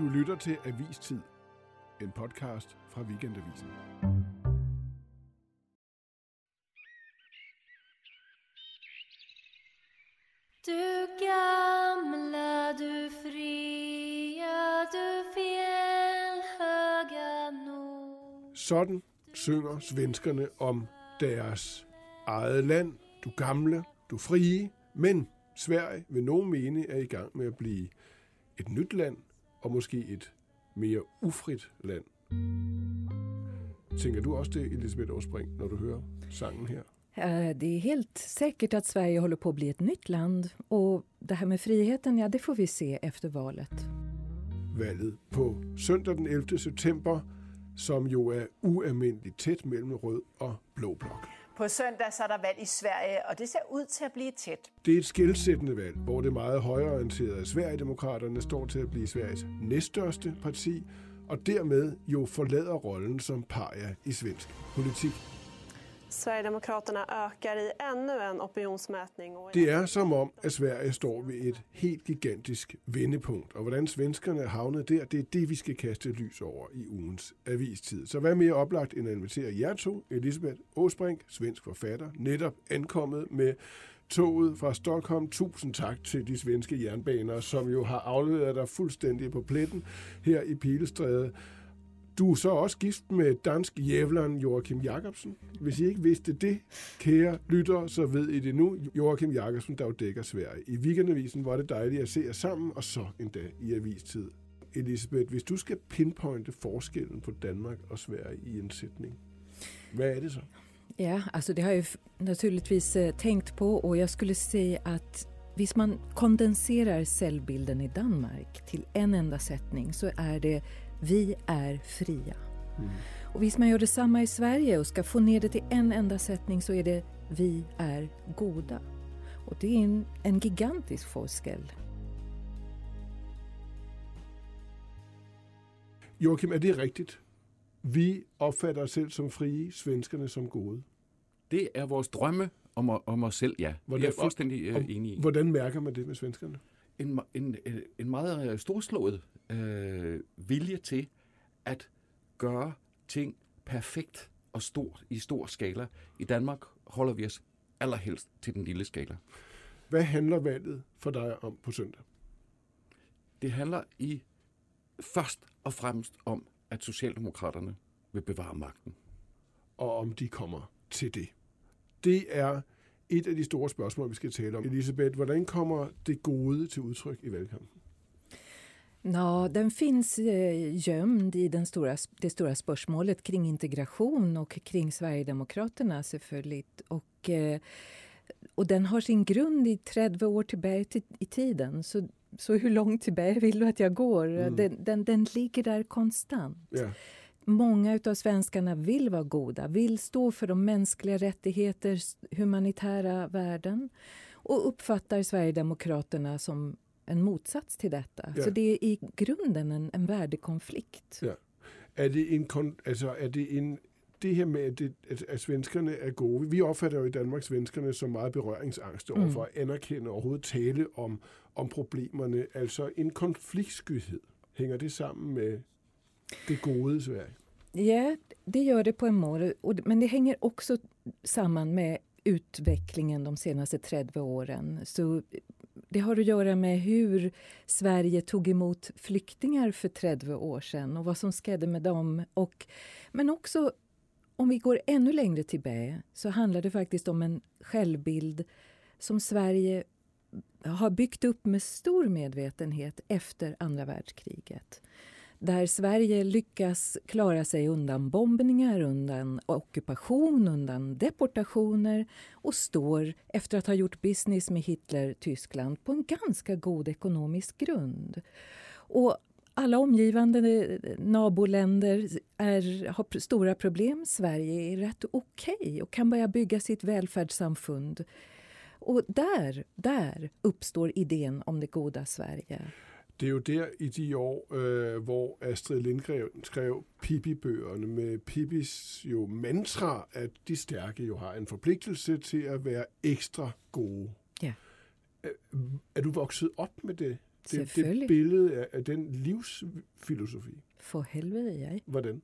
Du lytter til Avistid, en podcast fra Weekendavisen. Du gamla, du fria, du fjällhöga nord Sådan synger svenskerne om deres eget land. Du gamle, du frie. Men Sverige vil nogen mene er i gang med at blive et nyt land, og måske et mere ufrit land. Tænker du også det, Elisabeth Åsbrink, når du hører sangen her? Eh, Det är helt säkert att Sverige håller på att bli ett nytt land. Och det här med friheten, ja det får vi se efter valet. valget på søndag den 11. september, som jo er ualmindeligt tæt mellem rød og blå blok. På søndag så er der valg i Sverige, og det ser ud til at blive tæt. Det er et skilsættende valg, hvor det meget højreorienterede Sverigedemokraterne står til at blive Sveriges næststørste parti, og dermed jo forlader rollen som paria i svensk politik. Sverigedemokraterna ökar i ännu en opinionsmätning. Och Det er som om, at Sverige står ved et helt gigantisk vendepunkt, og hvordan svenskerne er havnet der, det er det, vi skal kaste lys over i ugens avistid. Så hvad mere oplagt end at invitere jer to, Elisabeth Åsbrink, svensk forfatter, netop ankommet med toget fra Stockholm. Tusind tak til de svenske jernbaner, som jo har afleveret dig fuldstændig på pletten her i Pilestræde. Du er så også gift med dansk jævleren Joachim Jacobsen. Hvis I ikke vidste det, kære lyttere, så ved I det nu. Joachim Jacobsen, der jo dækker Sverige. I weekendavisen var det dejligt at se jer sammen, og så endda i avistid. Elisabeth, hvis du skal pinpointe forskellen på Danmark og Sverige i en sætning, hvad er det så? Ja, alltså det har jag naturligtvis eh, tänkt på och jag skulle säga att hvis man kondenserar cellbilden i Danmark till en enda sättning så är det vi är fria. Och hvis man gör detsamma i Sverige och ska få ner det till en enda sättning så är det vi är goda. Och det är en, en gigantisk forskel. Joachim, er det rigtigt? Vi opfatter os selv som frie, svenskerne som gode. Det er vores drømme om, om os selv, ja. Hvordan, jeg er fuldstændig øh, og enig i. Hvordan mærker man det med svenskerne? En, en, en- en meget øh, storslået øh, vilje til at gøre ting perfekt og stort i stor skala. I Danmark holder vi os allerhelst til den lille skala. Hvad handler valget for dig om på søndag? Det handler i først og fremmest om, at Socialdemokraterne vil bevare magten. og om de kommer til det. Det er et af de store spørgsmål, vi skal tale om. Elisabeth, hvordan kommer det gode til udtryk i valgkampen? Ja, den finns eh, gömd i den stora, det stora spörsmålet kring integration och kring Sverigedemokraterna selvfølgelig. Och, eh, och den har sin grund i 30 år tillbaka i- tiden. Så, så hur långt tillbaka vill du att jag går? Den, den, den ligger där konstant. Ja. Många utav svenskarna vill vara goda, vill stå för de mänskliga rättigheter, humanitära värden och uppfattar Sverigedemokraterna som en motsats till detta. Ja. Så det är i grunden en, en värdekonflikt. ja. Er det en, altså, er det en det her med, at, det, at, at svenskerne er gode. Vi opfatter jo i Danmark svenskerne som meget berøringsangste over for at anerkende og overhovedet tale om, om problemerne. Altså en konfliktskyhed. Hænger det sammen med det gode i Sverige? Ja, det gör det på en mål. Och Men det hänger också samman med utvecklingen de senaste 30 åren. Så det har att göra med hur Sverige tog emot flyktingar för 30 år sedan och vad som skedde med dem. Och, men också, om vi går ännu längre tillbaka, så handlar det faktiskt om en självbild som Sverige har byggt upp med stor medvetenhet efter andra världskriget. Där Sverige lyckas klara sig undan bombningar, undan ockupation, undan deportationer och står, efter att ha gjort business med Hitler-Tyskland, på en ganska god ekonomisk grund. Och alla omgivande naboländer är, har stora problem. Sverige är rätt okej och kan börja bygga sitt välfärdssamfund. Och där, där uppstår idén om det goda Sverige. Det er jo der i de år, øh, hvor Astrid Lindgren skrev Pippi-bøgerne med Pippis jo mantra, at de stærke jo har en forpligtelse til at være ekstra gode. Ja. Er, er du vokset op med det Det, det billede af, af den livsfilosofi. For helvede, jeg. Hvordan?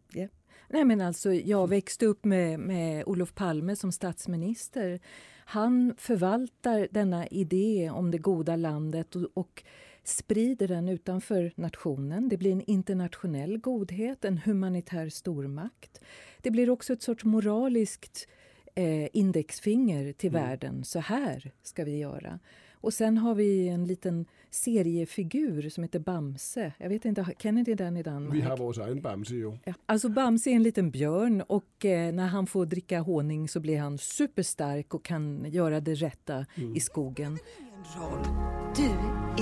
Nej, men alltså, jag växte upp med, med Olof Palme som statsminister. Han förvaltar denna idé om det goda landet och, och sprider den utanför nationen. Det blir en internationell godhet, en humanitär stormakt. Det blir också ett sorts moraliskt eh, indexfinger till Mm. världen. Så här ska vi göra. Och sen har vi en liten seriefigur som heter Bamse. Jag vet inte, känner ni den i Danmark? Vi har vores egen Bamse jo. Ja, alltså Bamse är en liten björn och eh, när han får dricka honung så blir han superstark och kan göra det rätta i skogen. Du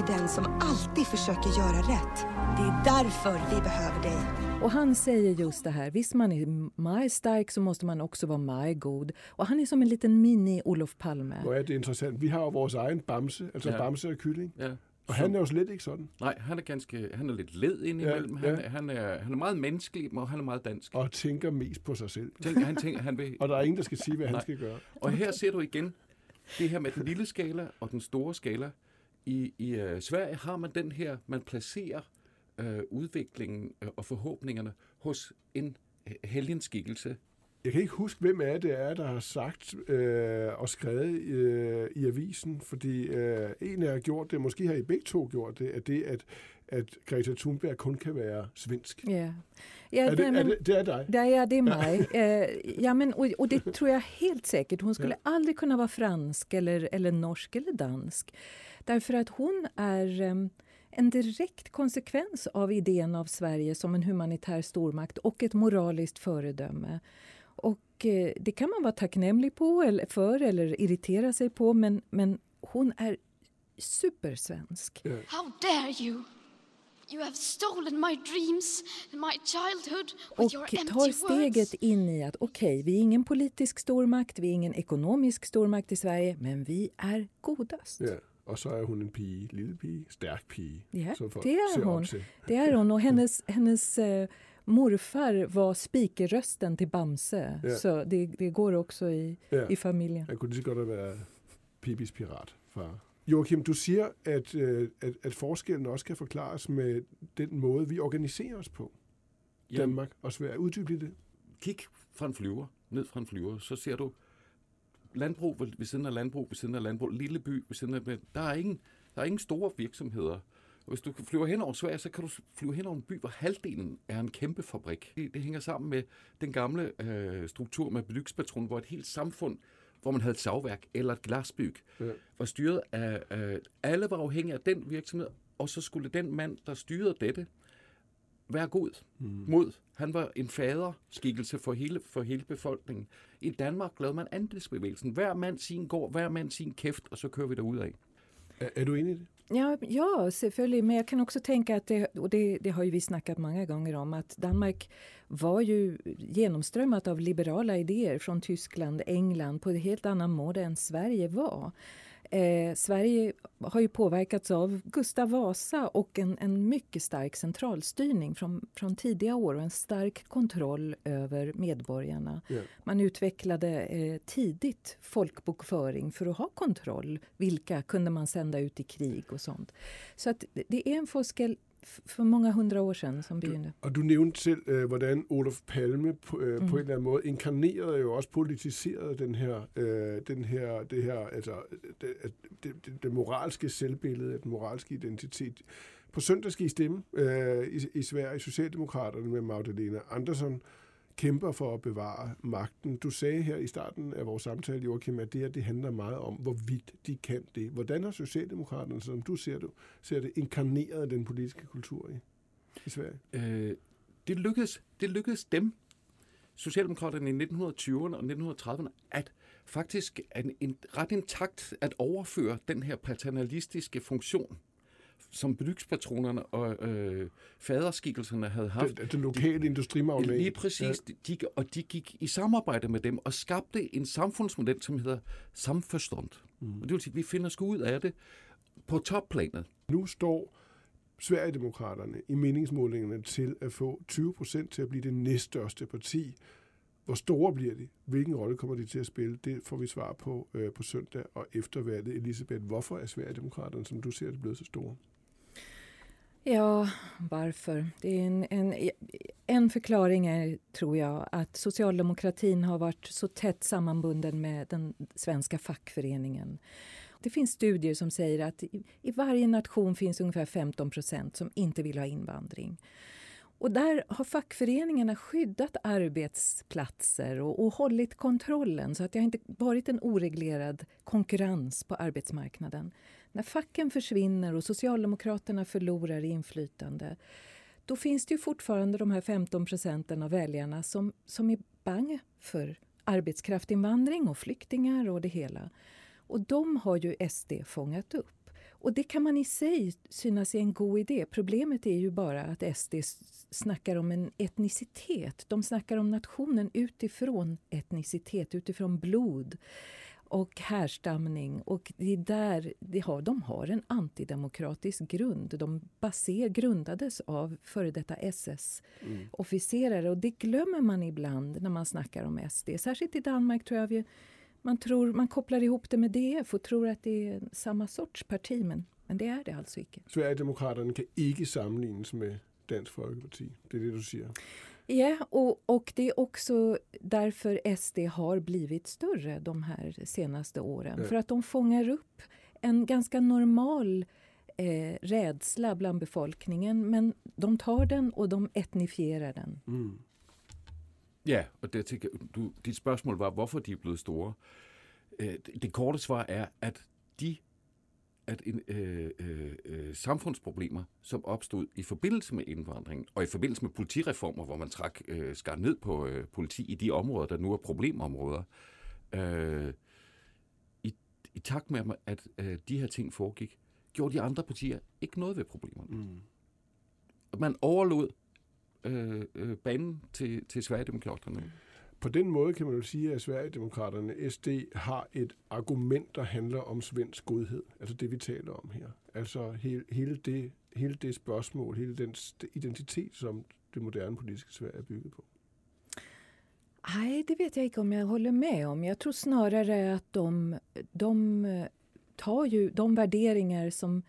är den som alltid försöker göra rätt. Det är därför vi behöver dig. Och han säger just det här, visst man är maj stark så måste man också vara maj god. Och han är som en liten mini-Olof Palme. Hvor er det interessant. Vi har jo vores egen Bamse, altså Ja. ja. Bamse og kylling. Ja. Og han er jo slet ikke sådan. Nej, han er ganske, han er lidt led indimellem. Ja, Ja, ja. ja. Han, han, er, han er meget menneskelig, og han er meget dansk. Og tænker mest på sig selv. Tænker, han tænker, han vil... Og der er ingen, der skal sige, hvad han Nej. skal gøre. Og her ser du igen det her med den lille skala og den store skala. I, i uh, Sverige har man den her, man placerer uh, udviklingen uh, og forhåbningerne hos en helgenskikkelse. Jeg kan ikke huske, hvem af det er, der har sagt øh, og skrevet øh, i avisen, fordi øh, en af jer har gjort det, måske har I begge to gjort det, at det, at, at Greta Thunberg kun kan være svensk. Ja. Ja, Er det, nej, er men- det, det er dig? Ja, ja, det är mig. Eh, ja, men, och, och det tror jag helt säkert. Hon skulle aldrig kunna vara fransk, eller, eller norsk eller dansk. Därför att hon är em, en direkt konsekvens av idén av Sverige som en humanitär stormakt och ett moraliskt föredöme. Och eh, det kan man vara tacknämlig på eller, för eller irritera sig på, men, men hon är supersvensk. How dare you? Och with your empty tar steget words. in i att okej, vi är ingen politisk stormakt, vi är ingen ekonomisk stormakt i Sverige, men vi är godast. Ja. Og så er hun en pige, lille pige, stærk pige, Ja, det är hon. Det är hon och hennes, hennes eh, morfar var spikerrösten till Bamse. Ja. Så det, det går också i, Ja. i familjen. Lige så godt have været Pipis pirat, far. Joachim, du siger, at, øh, at, at forskellen også kan forklares med den måde, vi organiserer os på. Danmark og Sverige. Uddyb lige det. Kig fra en flyver, ned fra en flyver, så ser du landbrug ved siden af landbrug, ved siden af landbrug, lille by ved siden af... Der er ingen, der er ingen store virksomheder. Hvis du flyver hen over Sverige, så kan du flyve hen over en by, hvor halvdelen er en kæmpe fabrik. Det, det hænger sammen med den gamle øh, struktur med Blykspatronen, hvor et helt samfund, hvor man havde et savværk eller et glasbyg, Ja. var styret af... Øh, alle var afhængige af den virksomhed, og så skulle den mand, der styrede dette, være god mm. mod. Han var en faderskikkelse for hele, for hele befolkningen. I Danmark lavede man andelsbevægelsen. Hver mand sin gård, hver mand sin kæft, og så kører vi derud af. Er, er du enig i det? Ja, ja, selvfølgelig. Men jag kan också tänka att det, och det, det har ju vi snackat många gånger om, att Danmark var ju genomströmmat av liberala idéer från Tyskland, England på ett helt annat mål än Sverige var. Eh, Sverige har ju påverkats av Gustav Vasa och en, en mycket stark centralstyrning från, från tidiga år och en stark kontroll över medborgarna. Ja. Man utvecklade eh, tidigt folkbokföring för att ha kontroll. Vilka kunde man sända ut i krig och sånt. Så att det- är en forskel f- för många hundra år sedan som begyndte. Og du nævnte selv, øh, hvordan Olof Palme på, øh, Mhm. på en eller anden måde inkarnerede jo også politiserede den her, øh, den her, det her, altså det, det, det, det moralske selvbillede, den moralske identitet. På søndag skal I stemme i, i Sverige, Socialdemokraterne med Magdalena Andersson kæmper for at bevare magten. Du sagde her i starten af vores samtale, Joachim, at det her det handler meget om, hvorvidt de kan det. Hvordan har Socialdemokraterne, som du ser det, ser det inkarneret den politiske kultur i, i Sverige? Øh, det, lykkedes, det lykkedes dem, Socialdemokraterne i 1920'erne og 1930'erne, at faktisk en, en ret intakt at overføre den her paternalistiske funktion, som brygspatronerne og øh, faderskikkelserne havde haft. Den, den lokale industrimagnat. Lige præcis. Ja. De, og de gik i samarbejde med dem og skabte en samfundsmodel, som hedder samforstånd. Mm. Og det vil sige, at vi finder sgu ud af det på topplanet. Nu står Sverigedemokraterne i meningsmålingerne til at få 20 procent til at blive det næststørste parti. Hvor store bliver de? Hvilken rolle kommer de til at spille? Det får vi svar på øh, på søndag og efter valget. Elisabeth, hvorfor er Sverigedemokraterne, som du ser det, blevet så store? Ja, varför? Det är en, en, en förklaring är, tror jag, att socialdemokratin har varit så tätt sammanbunden med den svenska fackföreningen. Det finns studier som säger att i, i varje nation finns ungefär 15 procent som inte vill ha invandring. Och där har fackföreningarna skyddat arbetsplatser och, och hållit kontrollen så att det har inte varit en oreglerad konkurrens på arbetsmarknaden. När facken försvinner och Socialdemokraterna förlorar inflytande då finns det ju fortfarande de här 15 procenten av väljarna som, som är bang för arbetskraftinvandring och flyktingar och det hela. Och de har ju SD fångat upp. Och det kan man i sig synas är en god idé. Problemet är ju bara att SD snackar om en etnicitet. De snackar om nationen utifrån etnicitet, utifrån blod och härstamning. Och det är där de har, de har en antidemokratisk grund. De baser, grundades av före detta SS-officerare. Mm. Och det glömmer man ibland när man snackar om SD. Särskilt i Danmark tror jag man, tror, man kopplar ihop det med DF och tror att det är samma sorts parti. Men, men det är det alltså inte. Sverigedemokraterna kan inte sammanlignas med Dansk Folkeparti. Det är det du säger? Ja, och, och det är också därför SD har blivit större de här senaste åren. Ja. För att de fångar upp en ganska normal eh, rädsla bland befolkningen men de tar den och de etnifierar den. Mm. Ja, och det tycker, du, ditt spørgsmål var, varför de är blivit stora. Eh, det korta svaret är att de at en, øh, øh, øh, samfundsproblemer, som opstod i forbindelse med indvandring, og i forbindelse med politireformer, hvor man trak, øh, skar ned på øh, politi i de områder, der nu er problemområder, øh, i, i takt med, at øh, de her ting foregik, gjorde de andre partier ikke noget ved problemerne. Mm. Man overlod øh, øh, banen til, til Sverigedemokraterne. Mm. På den måde kan man jo sige, at Sverigedemokraterne, SD, har et argument, der handler om svensk godhed. Altså det, vi taler om her. Altså hele, hele, det, hele det spørgsmål, hele den identitet, som det moderne politiske Sverige er bygget på. Nej, det vet jag inte om jag håller med om. Jag tror snarare att de, de eh, tar ju de värderingar som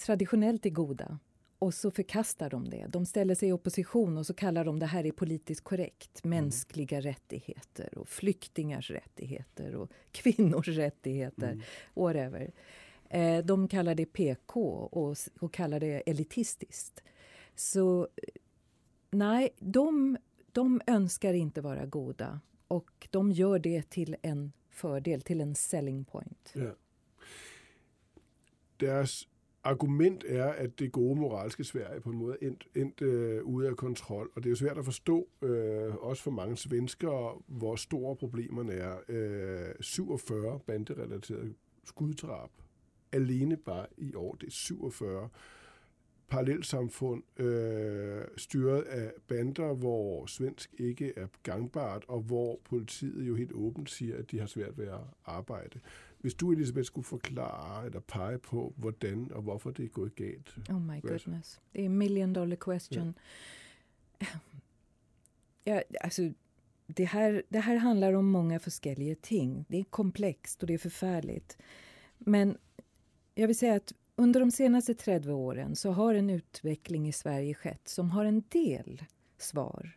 traditionellt är goda och så förkastar de det. De ställer sig i opposition och så kallar de det här är politiskt korrekt. Mm. Mänskliga mm. rättigheter och flyktingars rättigheter och kvinnors rättigheter. Mm. Whatever. Eh, de kallar det PK och, och kallar det elitistiskt. Så nej, de, de önskar inte vara goda och de gör det till en fördel, till en selling point. Ja. Deras argument er, at det gode moralske Sverige på en måde endt, endt øh, ude af kontrol. Og det er jo svært at forstå, øh, også for mange svenskere, hvor store problemerne er. Øh, 47 banderelaterede skuddrab alene bare i år. Det er 47 parallelsamfund øh, styret af bander, hvor svensk ikke er gangbart, og hvor politiet jo helt åbent siger, at de har svært ved at arbejde. Hvis du, Elisabeth, skulle forklare eller pege på, hvordan og hvorfor det er gået galt. Oh my goodness. Det är en million dollar question. Ja. Ja, alltså, det, här, det här handlar om många forskelliga ting. Det är komplext och det är förfärligt. Men jag vill säga att under de senaste 30 åren så har en utveckling i Sverige skett som har en del svar.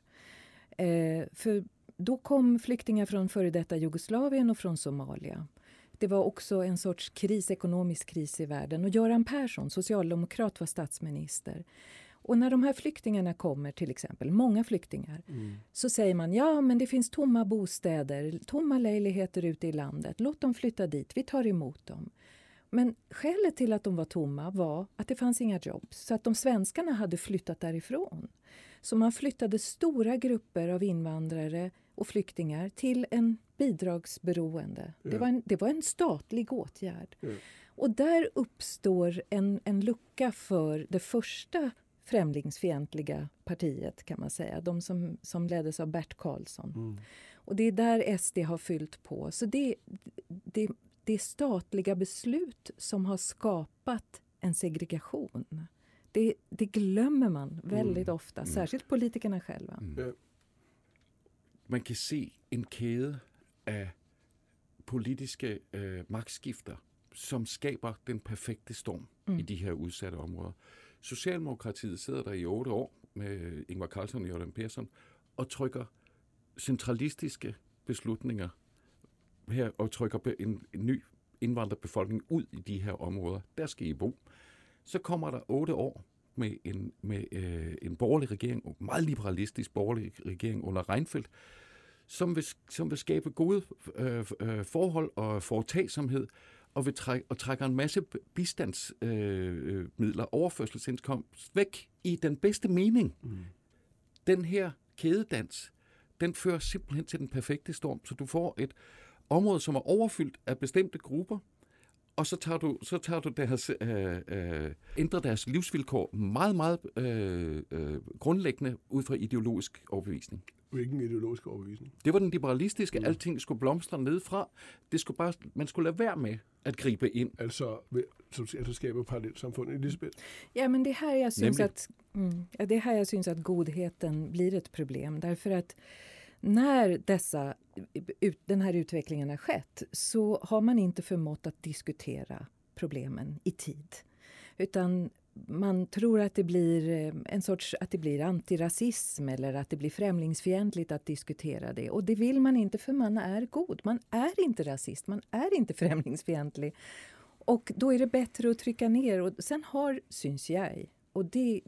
Eh, för då kom flyktingar från före detta Jugoslavien och från Somalia. Det var också en sorts kris, ekonomisk kris i världen. Och Göran Persson, socialdemokrat, var statsminister. Och när de här flyktingarna kommer, till exempel, många flyktingar, mm. så säger man ja men det finns tomma bostäder, tomma lägenheter ute i landet. Låt dem flytta dit, vi tar emot dem. Men skälet till att de var tomma var att det fanns inga jobb, så att de svenskarna hade flyttat därifrån. Så man flyttade stora grupper av invandrare och flyktingar till en bidragsberoende. Ja. Det, var en, det var en statlig åtgärd. Ja. Och där uppstår en, en lucka för det första främlingsfientliga partiet kan man säga. De som, som leddes av Bert Karlsson. Mm. Och det är där SD har fyllt på. Så det, det, det är statliga beslut som har skapat en segregation. Det, det glömmer man väldigt mm. ofta, mm. särskilt politikerna själva. Man kan se en kedja av politiska äh, magtskifter som skapar den perfekta storm mm. i de här utsatta områdena. Socialdemokratiet sidder der i otte år med Ingvar Carlsson og Jordan Persson og trykker centralistiske beslutninger her og trykker en, en ny indvandrerbefolkning ud i de her områder. Der skal I bo. Så kommer der otte år med en, med, øh, en borgerlig regering, en meget liberalistisk borgerlig regering under Reinfeldt, som vil, som vil skabe gode øh, øh, forhold og foretagsomhed, og, vil træk, og trækker en masse bistandsmidler, øh, overførselsindkomst væk i den bedste mening. Mm. Den her kædedans, den fører simpelthen til den perfekte storm, så du får et område, som er overfyldt af bestemte grupper, og så tager du, så tager du deres, øh, øh, ændrer deres livsvilkår meget, meget øh, øh, grundlæggende ud fra ideologisk overbevisning. Hvilken ideologisk overbevisning? Det var den liberalistiske. Mm. Alting skulle blomstre nedfra. Det skulle bare, man skulle lade være med at gribe ind. Altså, altså skabe parallelsamfund. Elisabeth? Ja, men det här jag syns att, mm, ja, det här jag syns att godheten blir ett problem. Därför att när dessa, den här utvecklingen har skett så har man inte förmått att diskutera problemen i tid. Utan man tror att det blir eh, en sorts att det blir antirasism eller att det blir främlingsfientligt att diskutera det. Och det vill man inte för man är god. Man är inte rasist, man är inte främlingsfientlig. Och då är det bättre att trycka ner. Och sen har, syns jag, och det,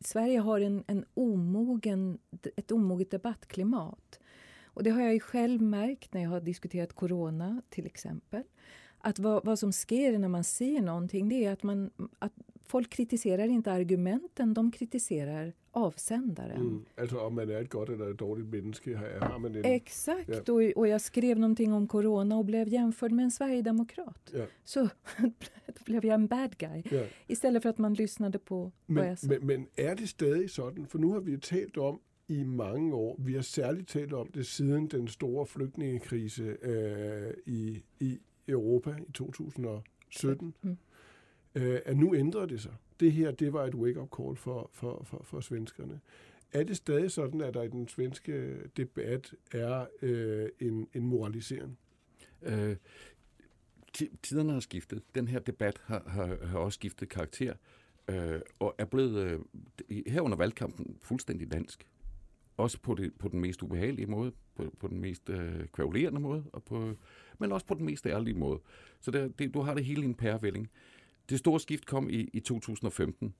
Sverige har en, en omogen, ett omoget debattklimat. Och det har jag ju själv märkt när jag har diskuterat corona till exempel. Att vad, vad som sker när man ser någonting det är att, man, att folk kritiserar inte argumenten, de kritiserar avsändaren. Mm, alltså om man är ett gott eller ett dåligt människa har man en... Exakt, ja. och, och jag skrev någonting om corona och blev jämförd med en sverigedemokrat. Ja. Så då blev jag en bad guy. Ja. Istället för att man lyssnade på men, vad jag sa. Men, men är det stadig sådan? För nu har vi talat om i mange år. Vi har særligt talt om det siden den store flygtningekrise øh, i, i Europa i 2017. Mm øh, at nu ændrer det sig. Det her, det var et wake-up call for, for, for, for svenskerne. Er det stadig sådan, at der i den svenske debat er øh, en, en moralisering? Øh, tiderne har skiftet. Den her debat har, har, har også skiftet karakter, øh, og er blevet øh, her under valgkampen fuldstændig dansk. Også på, det, på den mest ubehagelige måde, på, på den mest øh, kvalerende måde, og på, men også på den mest ærlige måde. Så det, det, du har det hele i en pærevælling. Det store skift kom i, i 2015,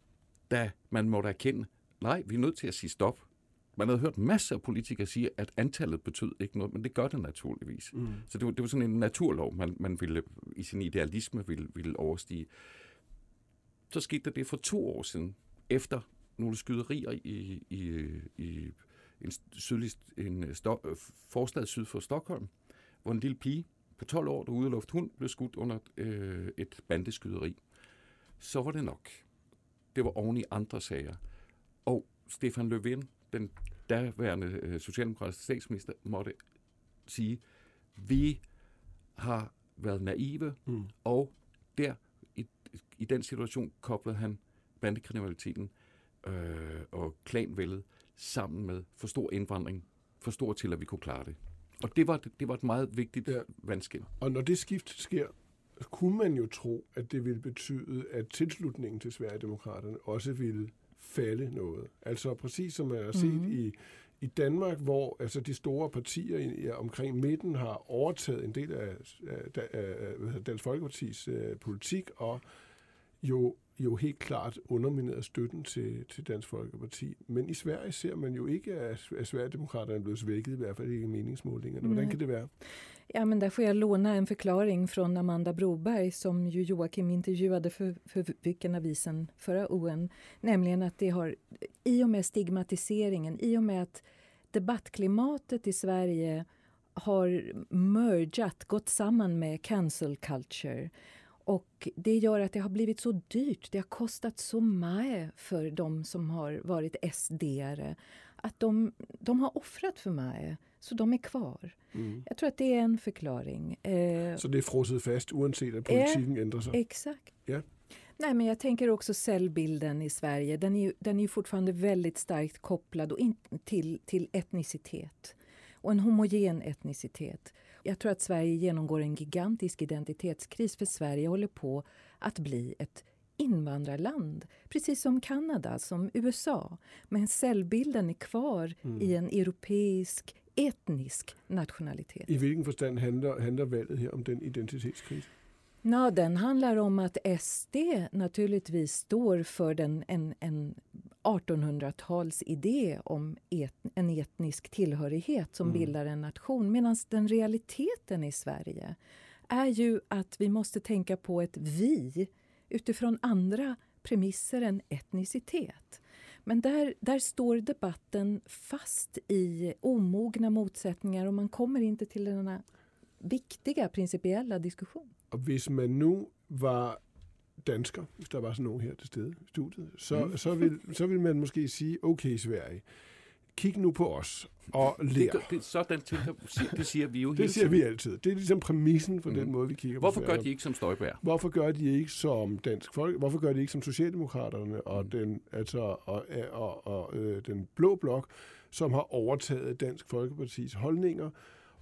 da man måtte erkende, nej, vi er nødt til at sige stop. Man havde hørt masser af politikere sige, at antallet betød ikke noget, men det gør det naturligvis. Mm. Så det var, det var sådan en naturlov, man, man ville i sin idealisme ville, ville overstige. Så skete der det for to år siden, efter nogle skyderier i, i, i en, sydlig, en sto, forstad syd for Stockholm, hvor en lille pige på 12 år, der ude luft hund, blev skudt under øh, et bandeskyderi så var det nok. Det var oven i andre sager. Og Stefan Löfven, den daværende øh, socialdemokratiske statsminister, måtte sige, vi har været naive, mm. og der i, i den situation koblede han bandekriminaliteten øh, og klanvældet sammen med for stor indvandring, for stor til, at vi kunne klare det. Og det var, det var et meget vigtigt ja. vandskæld. Og når det skift sker, kunne man jo tro, at det ville betyde, at tilslutningen til Sverigedemokraterne også ville falde noget. Altså præcis som man har set mm-hmm. i, i Danmark, hvor altså de store partier i, omkring midten har overtaget en del af, af, af, af Dansk Folkepartis uh, politik, og jo jo helt klart undermineret støtten til, til Dansk Folkeparti. Men i Sverige ser man jo ikke, at, at Sverigedemokraterne er blevet svækket, i hvert fall ikke i meningsmålingerne. Hvordan kan det være? Ja, men där får jag låna en förklaring från Amanda Broberg som ju Joakim intervjuade för, för Vilken avisen förra ON. Nämligen att det har, i och med stigmatiseringen, i och med att debattklimatet i Sverige har mergat, gått samman med cancel culture och det gör att det har blivit så dyrt, det har kostat så mycket för de som har varit SD-are att de, de har offrat för mycket, så de är kvar. Mm. Jag tror att det är en förklaring. Eh, så det är frosset fast oavsett att politiken eh, ändrar sig? Exakt. Ja. Nej, men jag tänker också cellbilden i Sverige. Den är ju, den är ju fortfarande väldigt starkt kopplad och in, till, till etnicitet. Och en homogen etnicitet. Jag tror att Sverige genomgår en gigantisk identitetskris för Sverige håller på att bli ett invandrarland, precis som Kanada, som USA. Men cellbilden är kvar Mm. i en europeisk etnisk nationalitet. I hvilken forstand handler, handler valget her om den identitetskris? Ja, den handlar om att SD naturligtvis står för den, en, en 1800-tals idé om et, en etnisk tillhörighet som Mm. bildar en nation. Medan den realiteten i Sverige är ju att vi måste tänka på ett vi utifrån andra premisser än etnicitet. Men där, där står debatten fast i omogna motsättningar och man kommer inte till denna viktiga principiella diskussion. Og hvis man nu var dansker, hvis der var sådan nogen her til stede i studiet, så, Mm. så, vil, så vil man måske sige, okay Sverige, kig nu på os og Det, lær. gør- det, sådan tænker, det siger vi jo hele Det siger vi altid. Det er ligesom præmissen for Mhm. den måde, vi kigger Hvorfor på gør Sverige. de ikke som Støjbær? Hvorfor gør de ikke som Dansk Folk? Hvorfor gør de ikke som Socialdemokraterne og Mm. den, altså, og, og, og øh, den blå blok, som har overtaget Dansk Folkepartis holdninger,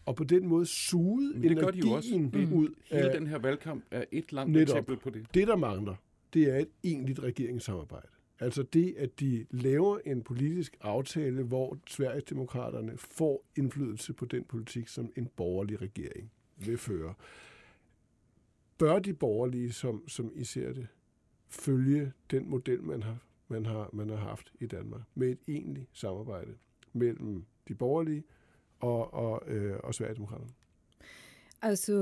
og på den måde suget Men det gør de også. energien Det, ud hele af den her valgkamp er et langt Netop. eksempel på det. det, der mangler. Det er et egentligt regeringssamarbejde. Altså det, at de laver en politisk aftale, hvor Sverigesdemokraterne får indflydelse på den politik, som en borgerlig regering vil føre. Bør de borgerlige, som, som I ser det, følge den model, man har, man, har, man har haft i Danmark, med et egentligt samarbejde mellem de borgerlige och, och, eh, och Sverigedemokraterna? Alltså,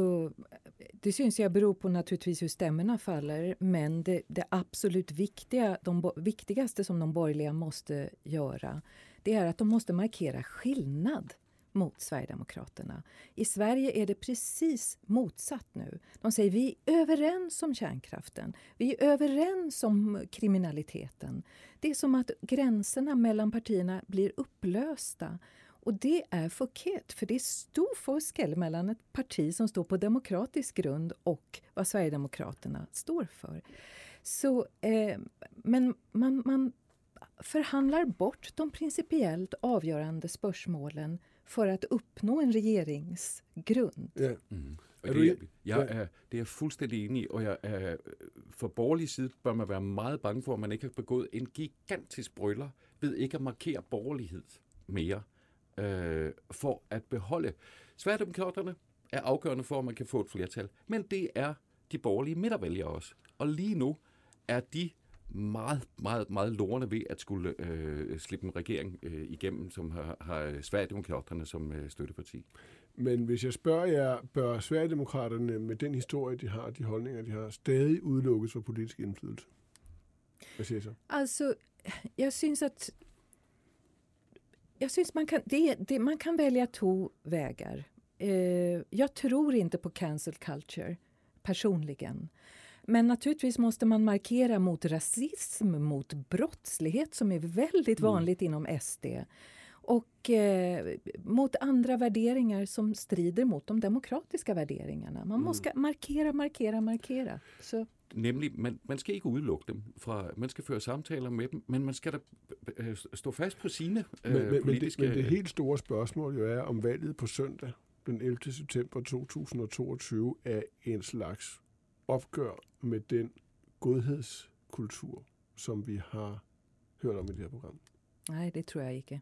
det syns jag beror på naturligtvis hur stämmorna faller men det, det absolut viktiga, de viktigaste som de borgerliga måste göra det är att de måste markera skillnad mot Sverigedemokraterna. I Sverige är det precis motsatt nu. De säger vi är överens om kärnkraften, vi är överens om kriminaliteten. Det är som att gränserna mellan partierna blir upplösta. Och det är förkert, för det är stor forskel mellan ett parti som står på demokratisk grund och vad Sverigedemokraterna står för. Så, eh, men man, man förhandlar bort de principiellt avgörande spörsmålen för att uppnå en regeringsgrund. Ja. Mm. Det, er, en- jeg Ja. er, det jeg fuldstændig enig i, og jeg er, for borgerlig side bør man være meget bange for, at man ikke har begået en gigantisk brøller ved ikke at markere borgerlighed mere, øh, for at beholde. Sverigedemokraterne er afgørende for, at man kan få et flertal, men det er de borgerlige midtervælgere også. Og lige nu er de meget, meget, meget lorne ved at skulle øh, slippe en regering øh, igennem, som har, har Sverigedemokraterne som øh, støtteparti. Men hvis jeg spørger jer, bør Sverigedemokraterne med den historie, de har, de holdninger, de har, stadig udelukkes for politisk indflydelse? Hvad siger I så? Alltså, jag syns att jag syns man, kan, det, det, man kan välja två vägar. Eh, jag tror inte på cancel culture, personligen. Men naturligtvis måste man markera mot rasism, mot brottslighet som är väldigt Mm. vanligt inom SD och eh, mot andra värderingar som strider mot de demokratiska värderingarna. Man måste markera, markera, markera. Så Nemlig, man, man skal ikke udelukke dem fra, man skal føre samtaler med dem, men man skal da øh, stå fast på sine øh, Men, men, men, det, politiske... men det helt store spørgsmål jo er, om valget på søndag, den 11. september 2022, er en slags opgør med den godhedskultur, som vi har hørt om i det her program. Nej, det tror jag inte.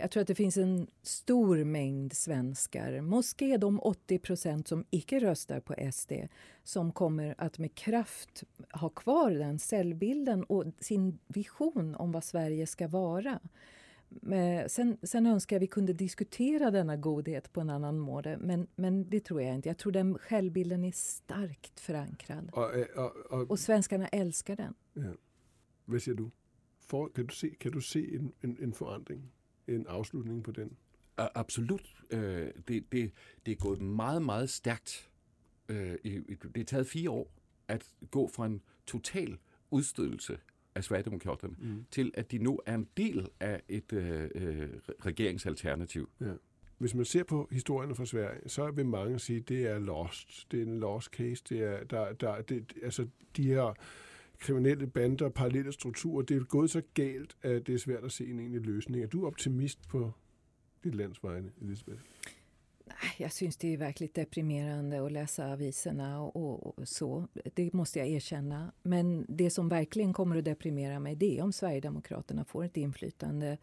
Jag tror att det finns en stor mängd svenskar, måske de 80 procent som icke röstar på SD, som kommer att med kraft ha kvar den cellbilden och sin vision om vad Sverige ska vara. Sen, sen önskar jag vi kunde diskutera denna godhet på en annan måte, men, men det tror jag inte. Jag tror den självbilden är starkt förankrad. Øh, og, og Och svenskarna älskar den. ja. hvad siger du? For, kan du se, kan du se en, en, en forandring, en afslutning på den? Absolut. Øh, det, det, det er gået meget, meget stærkt. Øh, det er taget fire år at gå fra en total udstødelse af Sverigedemokraterne mm. til, at de nu er en del af et øh, øh, regeringsalternativ. Ja. Hvis man ser på historierne fra Sverige, så vil mange sige, at det er lost. Det er en lost case. Det er, der, der, det, altså, de her kriminelle bander, parallelle strukturer, det er gået så galt, at det er svært at se en egentlig løsning. Er du optimist på dit lands vegne, Elisabeth? Jag syns det är verkligt deprimerande att läsa aviserna och, och, så. Det måste jag erkänna. Men det som verkligen kommer att deprimera mig det är om Sverigedemokraterna får ett inflytande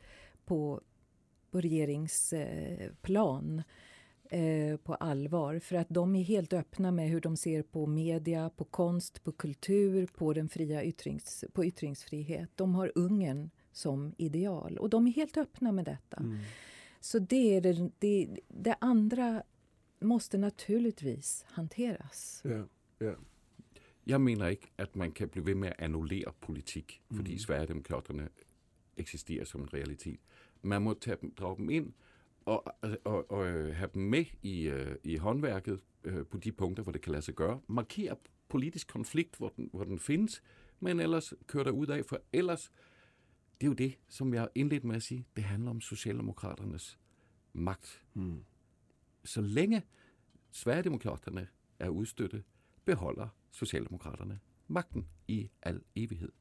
på, på regeringsplan eh, på allvar. För att de är helt öppna med hur de ser på media, på konst, på kultur, på den fria yttrings, på yttringsfrihet. De har Ungern som ideal och de är helt öppna med detta. Mm. Så det, är det, det, det andra måste naturligtvis hanteras. Ja, ja. Jag menar inte att man kan bli med att annullera politik, för mm. Sverigedemokraterna existerar som en realitet. Man måste dra dem in och, och, och ha dem med i, øh, i håndverket øh, på de punkter, där det kan lade sig göra. Markera politisk konflikt, var den, var den finns, men ellers köra ut af, för ellers det är ju det som jag inledde med att säga. Det handlar om Socialdemokraternas makt. Mm. Så länge Sverigedemokraterna är udstötte behåller Socialdemokraterna makten i all evighed.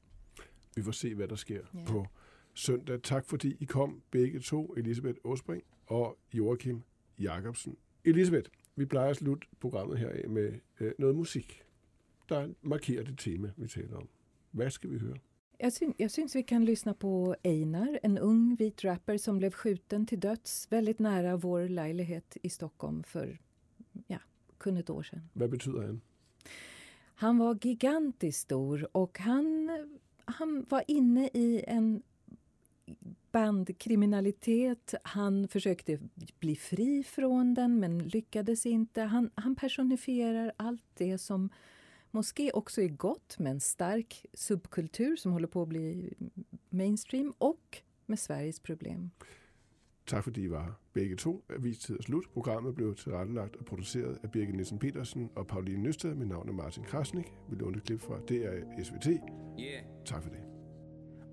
Vi får se, hvad der sker ja. på søndag. Tak fordi I kom begge to, Elisabeth Åsbring og Joachim Jacobsen. Elisabeth, vi plejer at slutte programmet her af med øh, noget musik, der markerer det tema, vi taler om. Hvad skal vi høre? Jag, syn, jag syns vi kan lyssna på Einar, en ung vit rapper som blev skjuten till döds väldigt nära vår lägenhet i Stockholm för ja, kun ett år sedan. Vad betyder han? Han var gigantiskt stor och han, han var inne i en bandkriminalitet. Han försökte bli fri från den, men lyckades inte. Han, han personifierar allt det som moské också är gott med en stark subkultur som håller på att bli mainstream och med Sveriges problem. Tak fordi I var begge to. Avistid er slut. Programmet blev tilrettelagt og produceret af Birgit Nielsen Petersen og Pauline Nøsted. Mit navn er Martin Krasnik. Vi lånte et klip fra DR SVT. Yeah. Tak for det.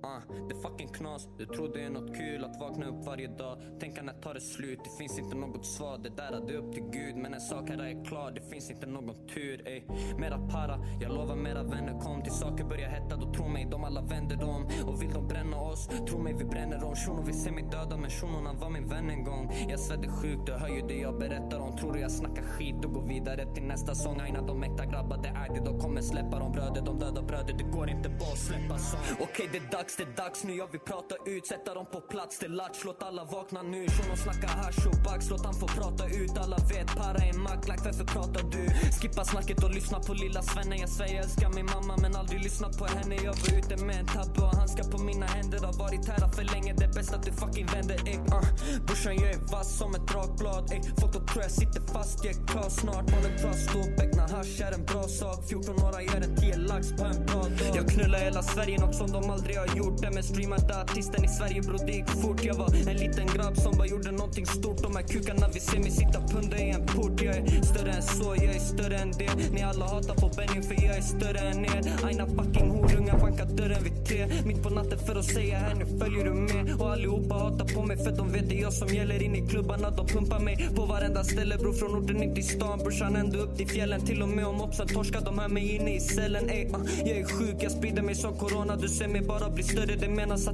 Uh, det är fucking knas, du tror det är något kul att vakna upp varje dag. Tänka när tar det slut, det finns inte något svar. Det där är det upp till Gud, men en sak här är klar. Det finns inte någon tur, ey. Mera para, jag lovar mera vänner. Kom Till saker börjar hetta, då tro mig, de alla vänder dem. Och vill de bränna oss, tro mig vi bränner dem. Shunon vill se mig döda, men shunon var min vän en gång. Jag svedde sjukt, du hör ju det jag berättar om. Tror du jag snackar skit och går vidare till nästa sång? Aina de äkta grabbar, det är det, de kommer släppa dem. Bröder, de döda bröder, det går inte bara att släppa sång. Okej, okay, det är dags dags, det är dags nu Jag vill prata ut, sätta dem på plats. Det är latch, låt alla vakna nu. Shunon snackar hash och bax, låt han få prata ut. Alla vet, para är macklack, varför pratar du? Skippa snacket och lyssna på lilla svennen Jag säger jag älskar min mamma men aldrig lyssnat på henne. Jag var ute med en tabbe och handskar på mina händer. Har varit här för länge, det är bäst att du fucking vänder ey, uh. Brorsan jag är vass som ett dragblad ey. Folk de tror jag sitter fast, jag är klar snart. Bollen drar ståpäck när hasch är en bra sak. 14 några gör en 10 lax på en bra dag Jag knullar hela Sverige, något som de aldrig har gjort gjort det med streamade artisten i Sverige bror, det gick fort. Jag var en liten grabb som bara gjorde någonting stort. De här kukarna vi ser mig sitta punda i en port. Jag är större än så, jag är större än det. Ni alla hatar på Benny för jag är större än er. Aina fucking horungar bankar dörren vid tre. Mitt på natten för att säga här nu följer du med. Och allihopa hatar på mig för de vet det är jag som gäller. In i klubbarna de pumpar mig på varenda ställe. Bror Från orten in till stan brorsan ända upp till fjällen. Till och med om oppsen torskar de här mig inne i cellen. Ey, uh, Jag är sjuk, jag sprider mig som corona. Du ser mig bara bli större det menas att